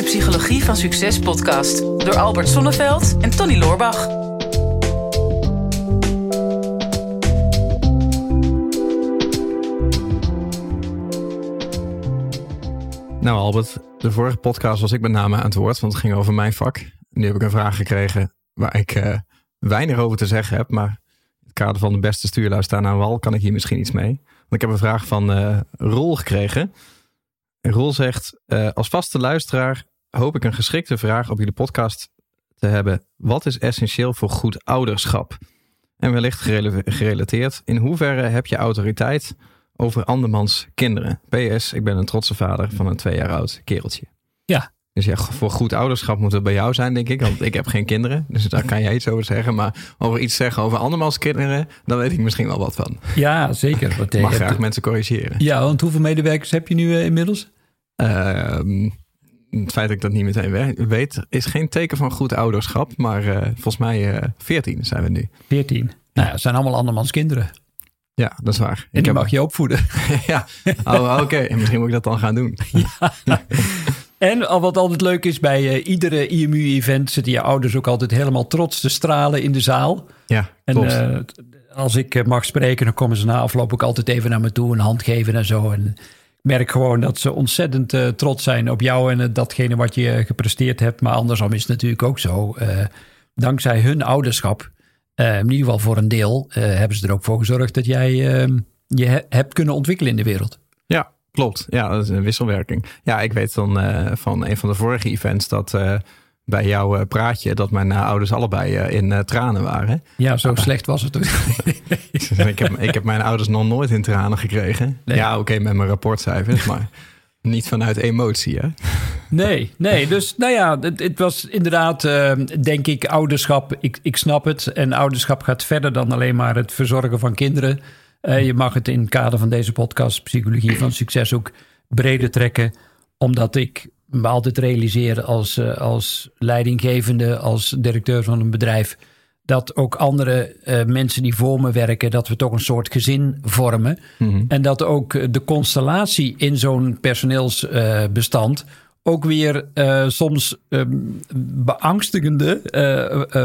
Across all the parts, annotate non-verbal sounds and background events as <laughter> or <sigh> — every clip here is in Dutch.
de Psychologie van Succes podcast door Albert Sonneveld en Tony Loorbach. Nou Albert, de vorige podcast was ik met name aan het woord, want het ging over mijn vak. Nu heb ik een vraag gekregen waar ik uh, weinig over te zeggen heb, maar in het kader van de beste stuurlui staan aan wal kan ik hier misschien iets mee. Want ik heb een vraag van uh, Roel gekregen. En Roel zegt, uh, als vaste luisteraar hoop ik een geschikte vraag op jullie podcast te hebben. Wat is essentieel voor goed ouderschap? En wellicht gerelateerd, in hoeverre heb je autoriteit over andermans kinderen? PS, ik ben een trotse vader van een twee jaar oud kereltje. Ja. Dus ja, voor goed ouderschap moet het bij jou zijn, denk ik. Want ik heb geen kinderen. Dus daar kan jij iets over zeggen. Maar over iets zeggen over andermans kinderen, dan weet ik misschien wel wat van. Ja, zeker. Want ik mag graag mensen corrigeren. Ja, want hoeveel medewerkers heb je nu uh, inmiddels? Uh, het feit dat ik dat niet meteen weet, is geen teken van goed ouderschap. Maar uh, volgens mij 14 zijn we nu. 14. Nou ja, het zijn allemaal andermans kinderen. Ja, dat is waar. En ik die heb... mag je opvoeden. <laughs> ja, oh, oké. <laughs> Okay. Misschien moet ik dat dan gaan doen. ja. <laughs> En al wat altijd leuk is, bij uh, iedere IMU-event zitten je ouders ook altijd helemaal trots te stralen in de zaal. Ja, en uh, als ik mag spreken, dan komen ze na afloop ook altijd even naar me toe, een hand geven en zo. En merk gewoon dat ze ontzettend uh, trots zijn op jou en datgene wat je gepresteerd hebt. Maar andersom is het natuurlijk ook zo. dankzij hun ouderschap, in ieder geval voor een deel, hebben ze er ook voor gezorgd dat jij je hebt kunnen ontwikkelen in de wereld. Ja, Klopt, ja, dat is een wisselwerking. Ja, ik weet dan van een van de vorige events dat bij jouw uh, praatje dat mijn ouders allebei in tranen waren. Ja, zo slecht was het. <laughs> ik, heb, ik heb mijn ouders nog nooit in tranen gekregen. Nee. Ja, oké, okay, met mijn rapportcijfers, maar <laughs> niet vanuit emotie, hè? Nee, nee. Dus nou ja, het, het was inderdaad, denk ik, ouderschap. Ik, ik snap het. En ouderschap gaat verder dan alleen maar het verzorgen van kinderen. Uh, je mag het in het kader van deze podcast Psychologie van Succes ook breder trekken. Omdat ik me altijd realiseer als, uh, als leidinggevende, als directeur van een bedrijf. Dat ook andere uh, mensen die voor me werken, dat we toch een soort gezin vormen. Mm-hmm. En dat ook de constellatie in zo'n personeelsbestand ook weer soms um, beangstigende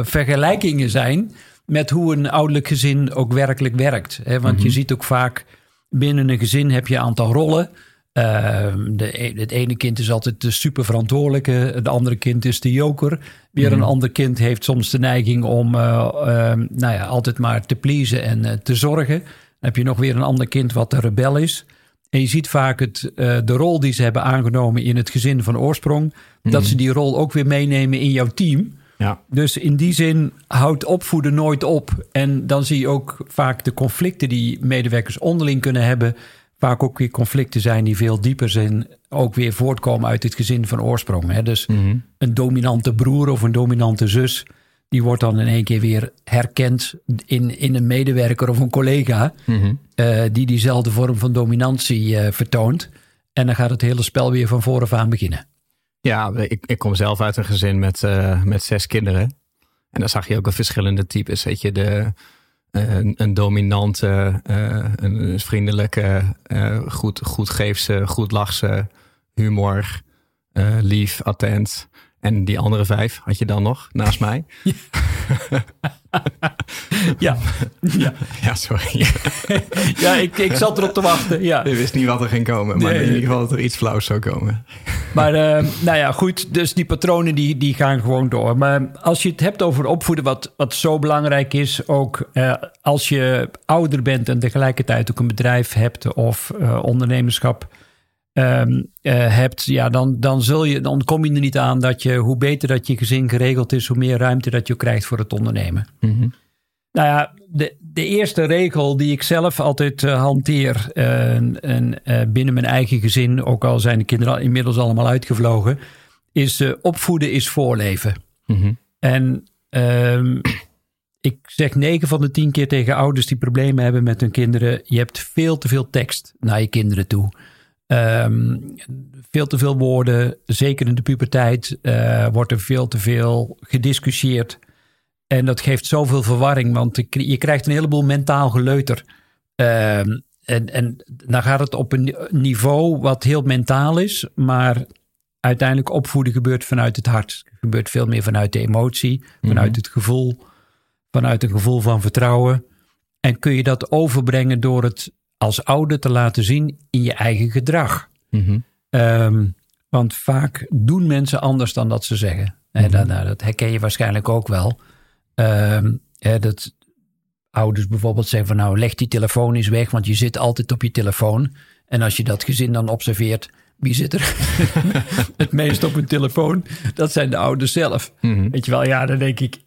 vergelijkingen zijn met hoe een ouderlijk gezin ook werkelijk werkt. Hè? Want je mhm. ziet ook vaak binnen een gezin heb je een aantal rollen. Uh, de, e-, het ene kind is altijd de superverantwoordelijke, het andere kind is de joker. Weer een mhm. ander kind heeft soms de neiging om uh, uh, nou ja, altijd maar te pleasen en eh, te zorgen. Dan heb je nog weer een ander kind wat de rebel is. En je ziet vaak het, eh, de rol die ze hebben aangenomen in het gezin van oorsprong, dat mhm. ze die rol ook weer meenemen in jouw team. Ja. Dus in die zin houdt opvoeden nooit op. En dan zie je ook vaak de conflicten die medewerkers onderling kunnen hebben. Vaak ook weer conflicten zijn die veel dieper zijn. Ook weer voortkomen uit het gezin van oorsprong. Hè? Dus mhm. een dominante broer of een dominante zus. Die wordt dan in één keer weer herkend in, in een medewerker of een collega. Mhm. Uh, die diezelfde vorm van dominantie uh, vertoont. En dan gaat het hele spel weer van vooraf aan beginnen. Ja, ik, ik kom zelf uit een gezin met, uh, met zes kinderen. En dan zag je ook wel verschillende types. Weet je, de, uh, een, dominante, uh, een vriendelijke, goed, goed geefse, goed lachse, humor, lief, attent. En die andere vijf had je dan nog naast mij. <laughs> Ja, ja. ja sorry. <laughs> ja, ik, ik zat erop te wachten. Ja. Je wist niet wat er ging komen, maar in ieder geval dat er iets flauws zou komen. Maar uh, nou ja, goed. Dus die patronen die, die gaan gewoon door. Maar als je het hebt over opvoeden, wat, wat zo belangrijk is, ook uh, als je ouder bent en tegelijkertijd ook een bedrijf hebt of uh, ondernemerschap um, hebt, ja, dan, dan, zul je, dan kom je er niet aan dat je, hoe beter dat je gezin geregeld is, hoe meer ruimte dat je krijgt voor het ondernemen. Mm -hmm. Nou ja, de, de eerste regel die ik zelf altijd uh, hanteer uh, en, uh, binnen mijn eigen gezin, ook al zijn de kinderen inmiddels allemaal uitgevlogen, is opvoeden is voorleven. Mm -hmm. En um, ik zeg negen van de tien keer tegen ouders die problemen hebben met hun kinderen, je hebt veel te veel tekst naar je kinderen toe. Um, veel te veel woorden, zeker in de puberteit, wordt er veel te veel gediscussieerd. En dat geeft zoveel verwarring, want je krijgt een heleboel mentaal geleuter. Uh, en, en dan gaat het op een niveau wat heel mentaal is, maar uiteindelijk opvoeden gebeurt vanuit het hart. Het gebeurt veel meer vanuit de emotie, vanuit Mhm. het gevoel, vanuit een gevoel van vertrouwen. En kun je dat overbrengen door het als ouder te laten zien in je eigen gedrag. Mhm. Ehm, want vaak doen mensen anders dan dat ze zeggen. Hè, Mhm. dat, nou, dat herken je waarschijnlijk ook wel. Ehm, hè, dat ouders bijvoorbeeld zeggen van nou leg die telefoon eens weg, want je zit altijd op je telefoon. En als je dat gezin dan observeert, wie zit er <laughs> het meest op hun telefoon? Dat zijn de ouders zelf. Mhm. Weet je wel, ja, dan denk ik,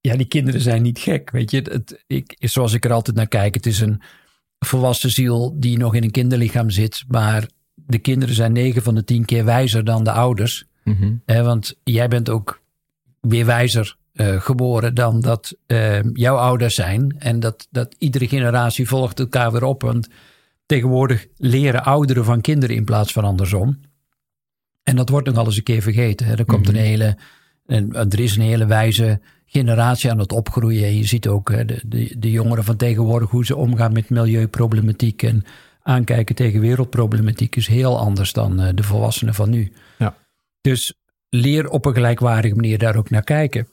ja, die kinderen zijn niet gek. Weet je, het, ik, zoals ik er altijd naar kijk, het is een volwassen ziel die nog in een kinderlichaam zit. Maar de kinderen zijn negen van de tien keer wijzer dan de ouders. Mhm. Hè, want jij bent ook weer wijzer eh, geboren dan dat eh, jouw ouders zijn. En dat, dat iedere generatie volgt elkaar weer op. Want tegenwoordig leren ouderen van kinderen in plaats van andersom. En dat wordt nog wel eens een keer vergeten. Hè. Er komt een hele, en er is een hele wijze generatie aan het opgroeien. En je ziet ook hè, de, de, de jongeren van tegenwoordig hoe ze omgaan met milieuproblematiek en aankijken tegen wereldproblematiek is heel anders dan eh, de volwassenen van nu. Ja. Dus leer op een gelijkwaardige manier daar ook naar kijken.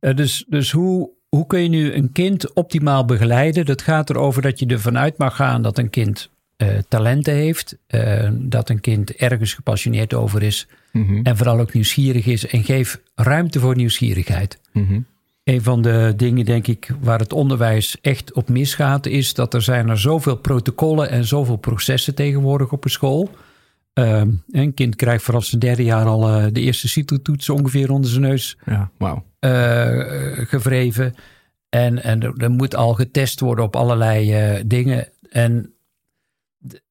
Eh, dus dus hoe, hoe kun je nu een kind optimaal begeleiden? Dat gaat erover dat je ervan uit mag gaan dat een kind eh, talenten heeft, eh, dat een kind ergens gepassioneerd over is Mhm. en vooral ook nieuwsgierig is en geef ruimte voor nieuwsgierigheid. Mhm. Een van de dingen, denk ik, waar het onderwijs echt op misgaat, is dat er zijn er zoveel protocollen en zoveel processen tegenwoordig op een school. Ehm, een kind krijgt vanaf zijn derde jaar al eh, de eerste CITO-toets ongeveer onder zijn neus Ja, wauw. eh, gevreven. En, en er, er moet al getest worden op allerlei eh, dingen. En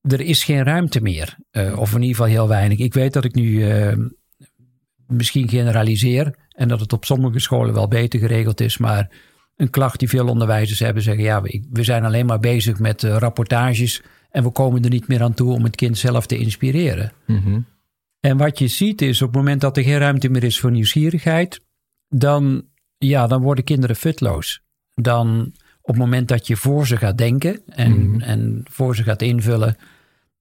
er is geen ruimte meer. Eh, of in ieder geval heel weinig. Ik weet dat ik nu eh, misschien generaliseer. En dat het op sommige scholen wel beter geregeld is. Maar een klacht die veel onderwijzers hebben zeggen... ja, we, we zijn alleen maar bezig met eh, rapportages... en we komen er niet meer aan toe om het kind zelf te inspireren. Mhm. En wat je ziet is op het moment dat er geen ruimte meer is voor nieuwsgierigheid, dan, ja, dan worden kinderen futloos. Dan op het moment dat je voor ze gaat denken en, Mhm. en voor ze gaat invullen,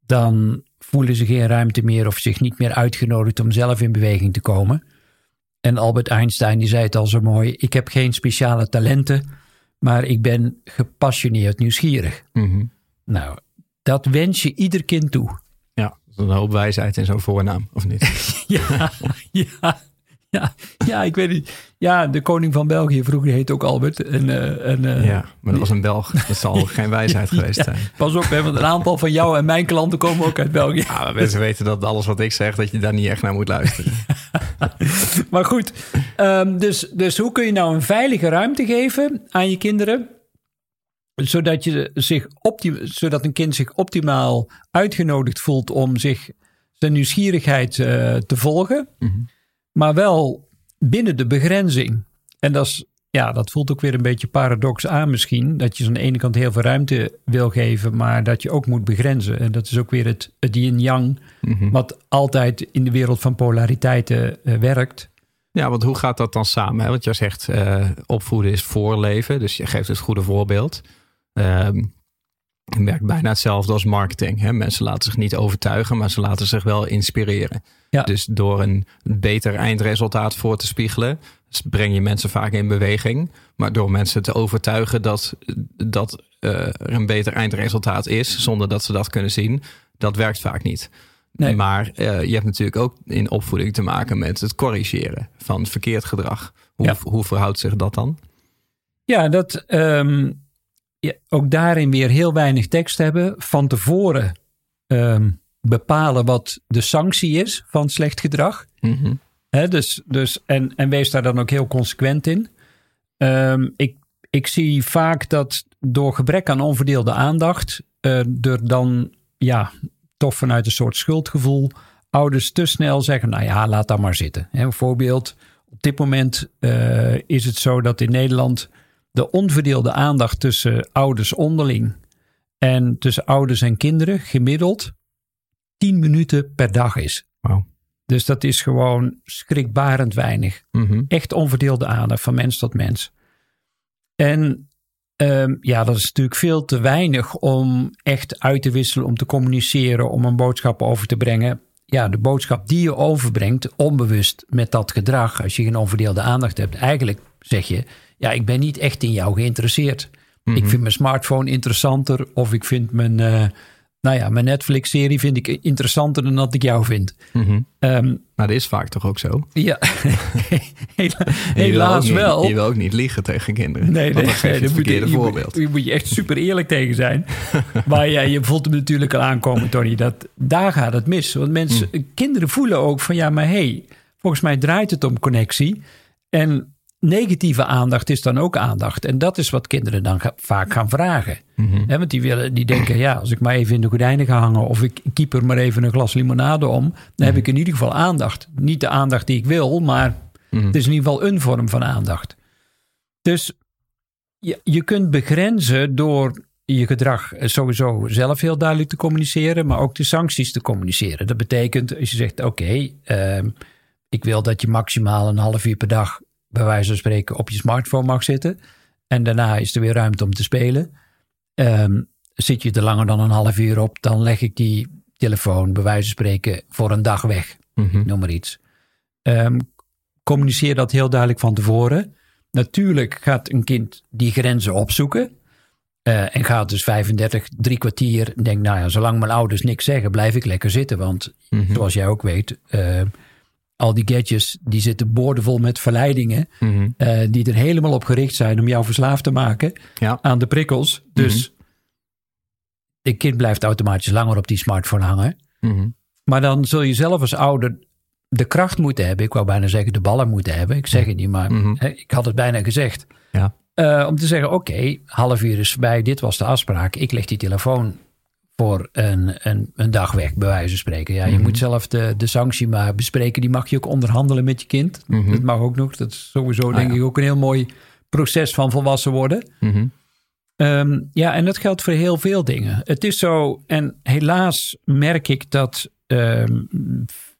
dan voelen ze geen ruimte meer of zich niet meer uitgenodigd om zelf in beweging te komen. En Albert Einstein die zei het al zo mooi: ik heb geen speciale talenten, maar ik ben gepassioneerd nieuwsgierig. Mhm. Nou, dat wens je ieder kind toe. Ja, dat is een hoop wijsheid in zo'n voornaam, of niet? <laughs> Ja, ja, <laughs> ja, ja, ik weet niet. Ja, de koning van België vroeger heet ook Albert. En, eh, en, eh, Ja, maar dat was een Belg. Dat zal <laughs> geen wijsheid geweest ja, zijn. Pas op, hè, want een aantal van jou en mijn klanten komen ook uit België. Ja, maar mensen weten dat alles wat ik zeg, dat je daar niet echt naar moet luisteren. <laughs> Maar goed, ehm, dus, dus hoe kun je nou een veilige ruimte geven aan je kinderen? Zodat, je zich zodat een kind zich optimaal uitgenodigd voelt om zich zijn nieuwsgierigheid eh, te volgen. Mhm. Maar wel binnen de begrenzing. En dat, is, ja, dat voelt ook weer een beetje paradox aan misschien. Dat je aan de ene kant heel veel ruimte wil geven, maar dat je ook moet begrenzen. En dat is ook weer het, het yin-yang, Mhm. wat altijd in de wereld van polariteiten eh, werkt. Ja, want hoe gaat dat dan samen? Hè? Want jij zegt eh, opvoeden is voorleven, dus je geeft het goede voorbeeld. Ehm je merkt bijna hetzelfde als marketing. Hè? Mensen laten zich niet overtuigen, maar ze laten zich wel inspireren. Ja. Dus door een beter eindresultaat voor te spiegelen, breng je mensen vaak in beweging. Maar door mensen te overtuigen dat, dat eh, er een beter eindresultaat is, zonder dat ze dat kunnen zien, dat werkt vaak niet. Nee. Maar eh, je hebt natuurlijk ook in opvoeding te maken met het corrigeren van verkeerd gedrag. Hoe, Ja. hoe verhoudt zich dat dan? Ja, dat ehm, ook daarin weer heel weinig tekst hebben. Van tevoren ehm, bepalen wat de sanctie is van slecht gedrag. Hè, dus, dus, en, en wees daar dan ook heel consequent in. Ehm, ik, ik zie vaak dat door gebrek aan onverdeelde aandacht, eh, er dan ja, toch vanuit een soort schuldgevoel, ouders te snel zeggen: Nou ja, laat dat maar zitten. Een voorbeeld: op dit moment eh, is het zo dat in Nederland de onverdeelde aandacht tussen ouders onderling en tussen ouders en kinderen gemiddeld 10 minuten per dag is. Wauw. Dus dat is gewoon schrikbarend weinig. Mhm. Echt onverdeelde aandacht van mens tot mens. En ehm, ja, dat is natuurlijk veel te weinig om echt uit te wisselen, om te communiceren, om een boodschap over te brengen. ja, de boodschap die je overbrengt, onbewust met dat gedrag, als je geen onverdeelde aandacht hebt, eigenlijk zeg je, ja, ik ben niet echt in jou geïnteresseerd. Ik vind mijn smartphone interessanter of ik vind mijn, eh, nou ja, mijn Netflix-serie vind ik interessanter dan dat ik jou vind. Mhm. Ehm, Maar dat is vaak toch ook zo? ja, <laughs> Hela- je helaas niet- wel. Je wil ook niet liegen tegen kinderen. Nee, Want nee, moet je, voorbeeld. je moet je echt super eerlijk tegen zijn. <laughs> maar ja, je voelt hem natuurlijk al aankomen, Tony. Dat, daar gaat het mis. Want mensen, Hmm. kinderen voelen ook van ja, maar hey, volgens mij draait het om connectie. En negatieve aandacht is dan ook aandacht. En dat is wat kinderen dan ga- vaak gaan vragen. Mhm. Want die, willen, die denken, ja, als ik maar even in de gordijnen ga hangen... of ik keep er maar even een glas limonade om... dan heb ik in ieder geval aandacht. Niet de aandacht die ik wil, maar Mhm. het is in ieder geval een vorm van aandacht. Dus je, je kunt begrenzen door je gedrag sowieso zelf heel duidelijk te communiceren... maar ook de sancties te communiceren. Dat betekent, als je zegt, oké, ehm, ik wil dat je maximaal een half uur per dag... bij wijze van spreken op je smartphone mag zitten... en daarna is er weer ruimte om te spelen... Ehm, zit je er langer dan een half uur op, dan leg ik die telefoon bij wijze van spreken voor een dag weg. Mhm. Noem maar iets. Ehm, communiceer dat heel duidelijk van tevoren. Natuurlijk gaat een kind die grenzen opzoeken. eh, en gaat dus 35, drie kwartier. Denk, nou ja, zolang mijn ouders niks zeggen, blijf ik lekker zitten. Want Mhm. zoals jij ook weet, eh, al die gadgets die zitten boordevol met verleidingen. Mhm. eh, die er helemaal op gericht zijn om jou verslaafd te maken Ja. aan de prikkels. Dus een kind blijft automatisch langer op die smartphone hangen. Mhm. Maar dan zul je zelf als ouder de kracht moeten hebben. Ik wou bijna zeggen de ballen moeten hebben. Ik zeg het niet, maar Mhm. hè, ik had het bijna gezegd. Ja. Eh, om te zeggen, oké, half uur is voorbij. Dit was de afspraak. Ik leg die telefoon voor een, een, een dag weg, bij wijze van spreken. Ja, je Mhm. moet zelf de, de sanctie maar bespreken. Die mag je ook onderhandelen met je kind. Mhm. Dat mag ook nog. Dat is sowieso, Ah, denk ja. ik, ook een heel mooi proces van volwassen worden. Mhm. Ehm, ja, en dat geldt voor heel veel dingen. Het is zo, en helaas merk ik dat ehm,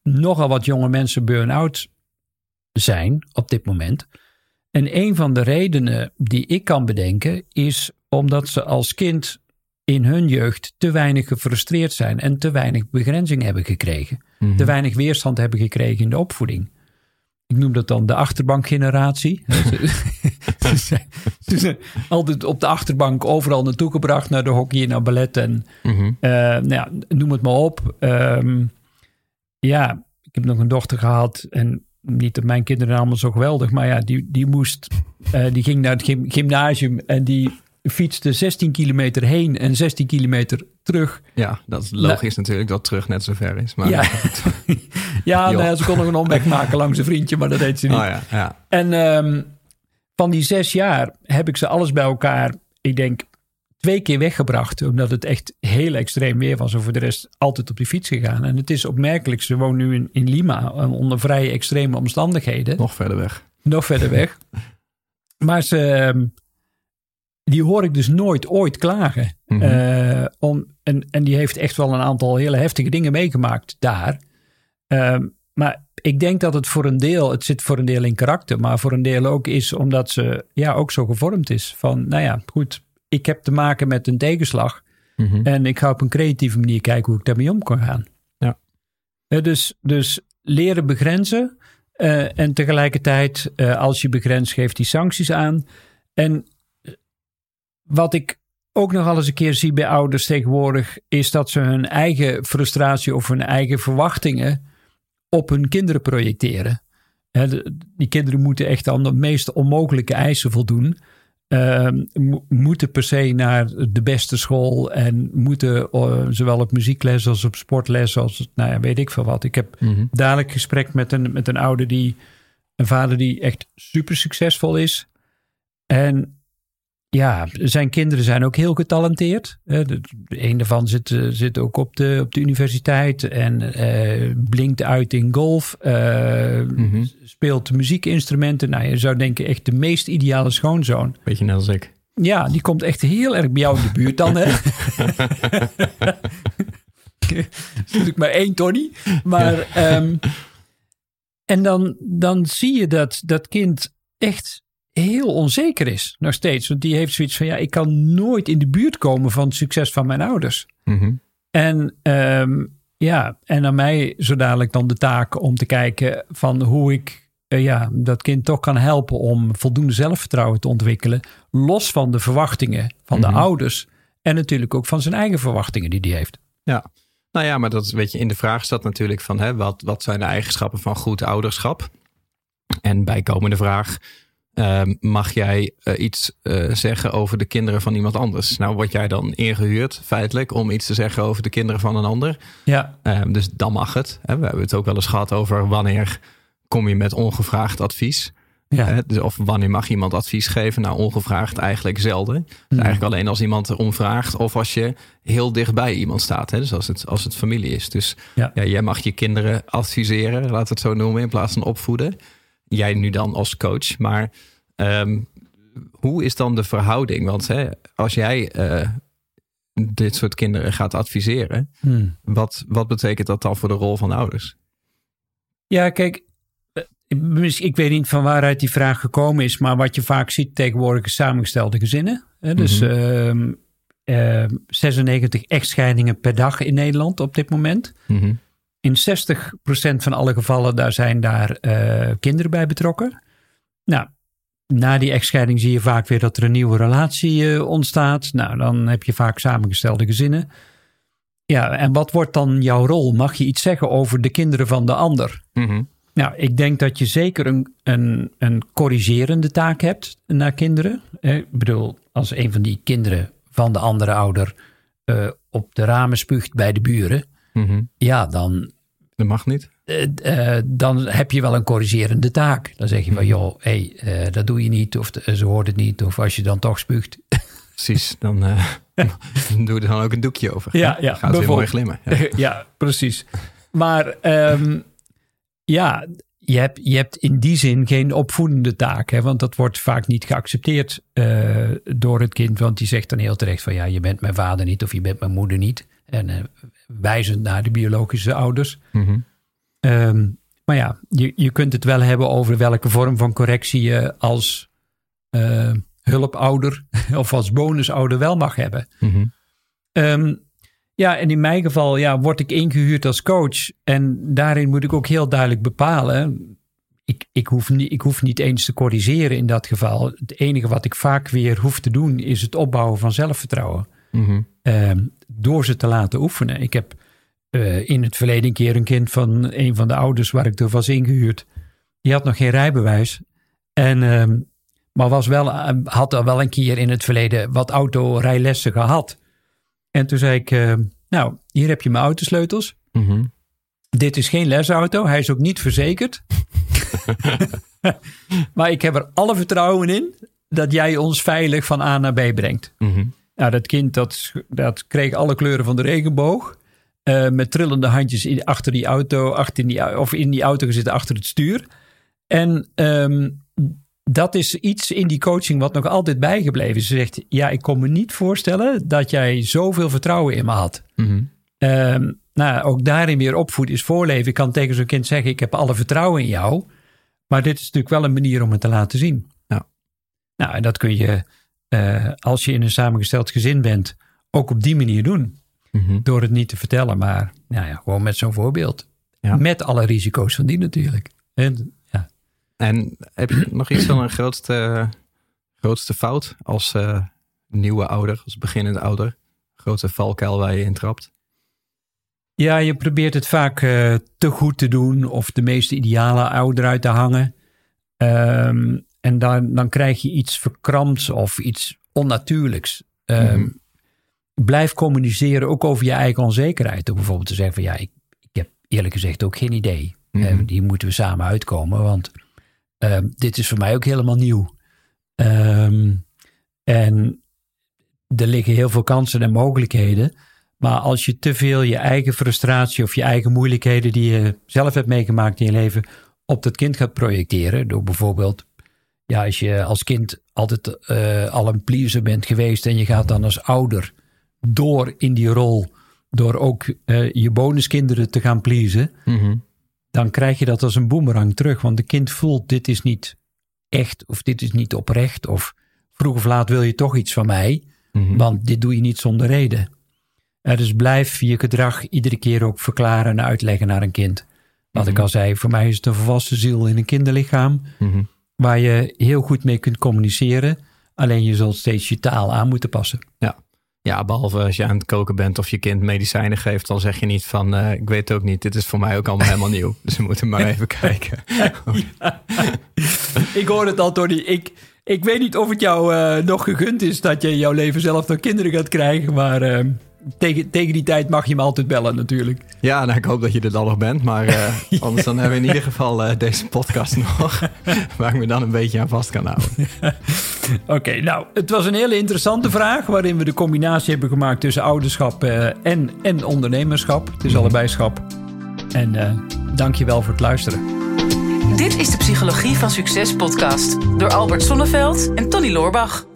nogal wat jonge mensen burn-out zijn op dit moment. En een van de redenen die ik kan bedenken is omdat ze als kind in hun jeugd te weinig gefrustreerd zijn en te weinig begrenzing hebben gekregen. Mhm. Te weinig weerstand hebben gekregen in de opvoeding. Ik noem dat dan de achterbankgeneratie. <laughs> ze, ze zijn, ze zijn altijd op de achterbank overal naartoe gebracht, naar de hockey, naar ballet en Mhm. eh, nou ja, noem het maar op. Ehm, ja, ik heb nog een dochter gehad en niet dat mijn kinderen allemaal zo geweldig, maar ja, die, die moest, eh, die ging naar het gym- gymnasium en die fietste 16 kilometer heen en 16 kilometer terug. Ja, dat is logisch natuurlijk dat terug net zo ver is. Maar, Ja, <laughs> ja, Joh. nou ja, ze kon nog een omweg maken langs een vriendje, maar dat deed ze niet. Oh ja, ja. En ehm, van die zes jaar heb ik ze alles bij elkaar, ik denk, twee keer weggebracht. Omdat het echt heel extreem weer was. En voor de rest altijd op die fiets gegaan. En het is opmerkelijk, ze wonen nu in, in Lima eh, onder vrij extreme omstandigheden. Nog verder weg. Nog verder weg. <laughs> Maar ze, ehm, die hoor ik dus nooit ooit klagen. Mhm. Eh, om, en, en die heeft echt wel een aantal hele heftige dingen meegemaakt daar. Ehm, maar ik denk dat het voor een deel, het zit voor een deel in karakter, maar voor een deel ook is omdat ze ja, ook zo gevormd is. Van, nou ja, goed, ik heb te maken met een tegenslag. Mhm. En ik ga op een creatieve manier kijken hoe ik daarmee om kan gaan. Ja. Eh, dus, dus leren begrenzen. eh, en tegelijkertijd, als je begrenst, geeft die sancties aan. En wat ik ook nog al eens een keer zie bij ouders tegenwoordig, is dat ze hun eigen frustratie of hun eigen verwachtingen op hun kinderen projecteren. Die kinderen moeten echt aan de meest onmogelijke eisen voldoen. Ehm, mo- moeten per se naar de beste school en moeten eh, zowel op muziekles als op sportles als nou ja, weet ik veel wat. Ik heb Mhm. dadelijk gesprek met een, met een ouder die, een vader die echt super succesvol is. En ja, zijn kinderen zijn ook heel getalenteerd. Eh, een daarvan zit, eh, zit ook op de, op de universiteit en eh, blinkt uit in golf. Mhm. Speelt muziekinstrumenten. Nou, je zou denken echt de meest ideale schoonzoon. Beetje net als ik. Ja, die komt echt heel erg bij jou in de buurt dan, hè? <laughs> <laughs> Is natuurlijk maar één Tony. Maar, ehm, en dan, dan zie je dat dat kind echt heel onzeker is, nog steeds. Want die heeft zoiets van, ja, ik kan nooit in de buurt komen van het succes van mijn ouders. Mhm. En ehm, Ja, en aan mij zo dadelijk dan de taak om te kijken van hoe ik eh, ja, dat kind toch kan helpen om voldoende zelfvertrouwen te ontwikkelen. Los van de verwachtingen van de Mhm. ouders. En natuurlijk ook van zijn eigen verwachtingen die hij heeft. Ja. Nou ja, maar dat weet je, in de vraag staat natuurlijk van hè, wat, wat zijn de eigenschappen van goed ouderschap? En bijkomende vraag, mag jij eh, iets eh, zeggen over de kinderen van iemand anders? Nou word jij dan ingehuurd feitelijk om iets te zeggen over de kinderen van een ander. Ja, Ehm, dus dan mag het. Hè. We hebben het ook wel eens gehad over wanneer kom je met ongevraagd advies. ja. Hè, dus of wanneer mag iemand advies geven? Nou, ongevraagd eigenlijk zelden. Dus Hmm. eigenlijk alleen als iemand erom vraagt of als je heel dichtbij iemand staat. Hè? Dus als het, als het familie is. Dus Ja. ja. jij mag je kinderen adviseren, laat het zo noemen, in plaats van opvoeden. Jij nu dan als coach. Maar ehm, hoe is dan de verhouding? Want hè, als jij eh, dit soort kinderen gaat adviseren, Hmm. wat, wat betekent dat dan voor de rol van ouders? Ja, kijk, eh, ik weet niet van waaruit die vraag gekomen is, maar wat je vaak ziet tegenwoordig is samengestelde gezinnen. Hè, Dus Mhm. ehm, ehm, 96 echtscheidingen per dag in Nederland op dit moment. Mhm. In 60% van alle gevallen daar zijn daar eh, kinderen bij betrokken. Nou, na die echtscheiding zie je vaak weer dat er een nieuwe relatie eh, ontstaat. Nou, dan heb je vaak samengestelde gezinnen. Ja, en wat wordt dan jouw rol? Mag je iets zeggen over de kinderen van de ander? Mhm. Nou, ik denk dat je zeker een, een, een corrigerende taak hebt naar kinderen. Eh, Ik bedoel, als een van die kinderen van de andere ouder op de ramen spuugt bij de buren, Mhm. ja, dan, Dat mag niet. eh, eh, dan heb je wel een corrigerende taak. Dan zeg je van, joh, hey, eh, dat doe je niet, of ze hoort het niet, of als je dan toch spuugt. <laughs> Precies, dan <laughs> doe er dan ook een doekje over. Ja, ja, Gaat weer mooi glimmen. Ja. <laughs> ja, precies. Maar ehm, ja, je hebt, je hebt in die zin geen opvoedende taak. Hè, want dat wordt vaak niet geaccepteerd door het kind. Want die zegt dan heel terecht van ja, je bent mijn vader niet of je bent mijn moeder niet. En eh, wijzend naar de biologische ouders. Mhm. Ehm, maar ja, je, je kunt het wel hebben over welke vorm van correctie je als eh, hulpouder <laughs> of als bonusouder wel mag hebben. Mhm. Ehm, ja, en in mijn geval ja, word ik ingehuurd als coach. En daarin moet ik ook heel duidelijk bepalen. Ik, ik, hoef niet, ik hoef niet eens te corrigeren in dat geval. Het enige wat ik vaak weer hoef te doen is het opbouwen van zelfvertrouwen. Ehm, door ze te laten oefenen. Ik heb eh, in het verleden een keer een kind van een van de ouders waar ik door was ingehuurd. Die had nog geen rijbewijs. En, ehm, maar was wel, eh, had al wel een keer in het verleden wat autorijlessen gehad. En toen zei ik, eh, nou, hier heb je mijn autosleutels. Mhm. Dit is geen lesauto. Hij is ook niet verzekerd. <laughs> maar ik heb er alle vertrouwen in dat jij ons veilig van A naar B brengt. Mhm. Nou, dat kind dat, dat kreeg alle kleuren van de regenboog. eh, met trillende handjes in, achter die auto, achter in die, of in die auto gezeten achter het stuur. En ehm, dat is iets in die coaching wat nog altijd bijgebleven is. Ze zegt, ja, ik kon me niet voorstellen dat jij zoveel vertrouwen in me had. Mhm. Ehm, nou, ook daarin weer opvoeden is voorleven. Ik kan tegen zo'n kind zeggen, ik heb alle vertrouwen in jou. Maar dit is natuurlijk wel een manier om het te laten zien. Ja. Nou, en dat kun je, eh, als je in een samengesteld gezin bent, ook op die manier doen. Mhm. Door het niet te vertellen, maar nou ja, gewoon met zo'n voorbeeld. Ja. Met alle risico's van die natuurlijk. En, ja. En heb je nog iets van een grootste, grootste fout als eh, nieuwe ouder, als beginnende ouder? Grootste valkuil waar je in trapt? ja, je probeert het vaak eh, te goed te doen of de meest ideale ouder uit te hangen. Ehm, en dan, dan krijg je iets verkrampt of iets onnatuurlijks. Ehm, Mhm. Blijf communiceren ook over je eigen onzekerheid. Door bijvoorbeeld te zeggen van ja, ik, ik heb eerlijk gezegd ook geen idee. Mhm. Eh, hier moeten we samen uitkomen, want ehm, dit is voor mij ook helemaal nieuw. Ehm, en er liggen heel veel kansen en mogelijkheden. Maar als je te veel je eigen frustratie of je eigen moeilijkheden die je zelf hebt meegemaakt in je leven op dat kind gaat projecteren. Door bijvoorbeeld, ja, als je als kind altijd eh, al een pleaser bent geweest en je gaat dan als ouder door in die rol, door ook eh, je bonuskinderen te gaan pleasen, Mhm. dan krijg je dat als een boemerang terug. Want de kind voelt, dit is niet echt of dit is niet oprecht of vroeg of laat wil je toch iets van mij. Mhm. Want dit doe je niet zonder reden. dus blijf je gedrag iedere keer ook verklaren en uitleggen naar een kind. Wat ik Mhm. al zei, voor mij is het een volwassen ziel in een kinderlichaam. Waar je heel goed mee kunt communiceren. Alleen je zult steeds je taal aan moeten passen. Ja. ja, behalve als je aan het koken bent of je kind medicijnen geeft, dan zeg je niet van, eh, ik weet het ook niet, dit is voor mij ook allemaal helemaal nieuw. <laughs> Dus we moeten maar even <laughs> kijken. Ik hoor het al, Tony. Ik, ik weet niet of het jou eh, nog gegund is dat je in jouw leven zelf nog kinderen gaat krijgen. Maar eh, tegen, tegen die tijd mag je me altijd bellen natuurlijk. Ja, nou, ik hoop dat je er dan nog bent, maar eh, <laughs> anders dan hebben we in ieder geval eh, deze podcast <laughs> nog, waar ik me dan een beetje aan vast kan houden. <laughs> Oké, nou, het was een hele interessante vraag... waarin we de combinatie hebben gemaakt tussen ouderschap eh, en, en ondernemerschap. Het is allebei schap. En eh dank je wel voor het luisteren. Dit is de Psychologie van Succes podcast door Albert Sonneveld en Tony Loorbach.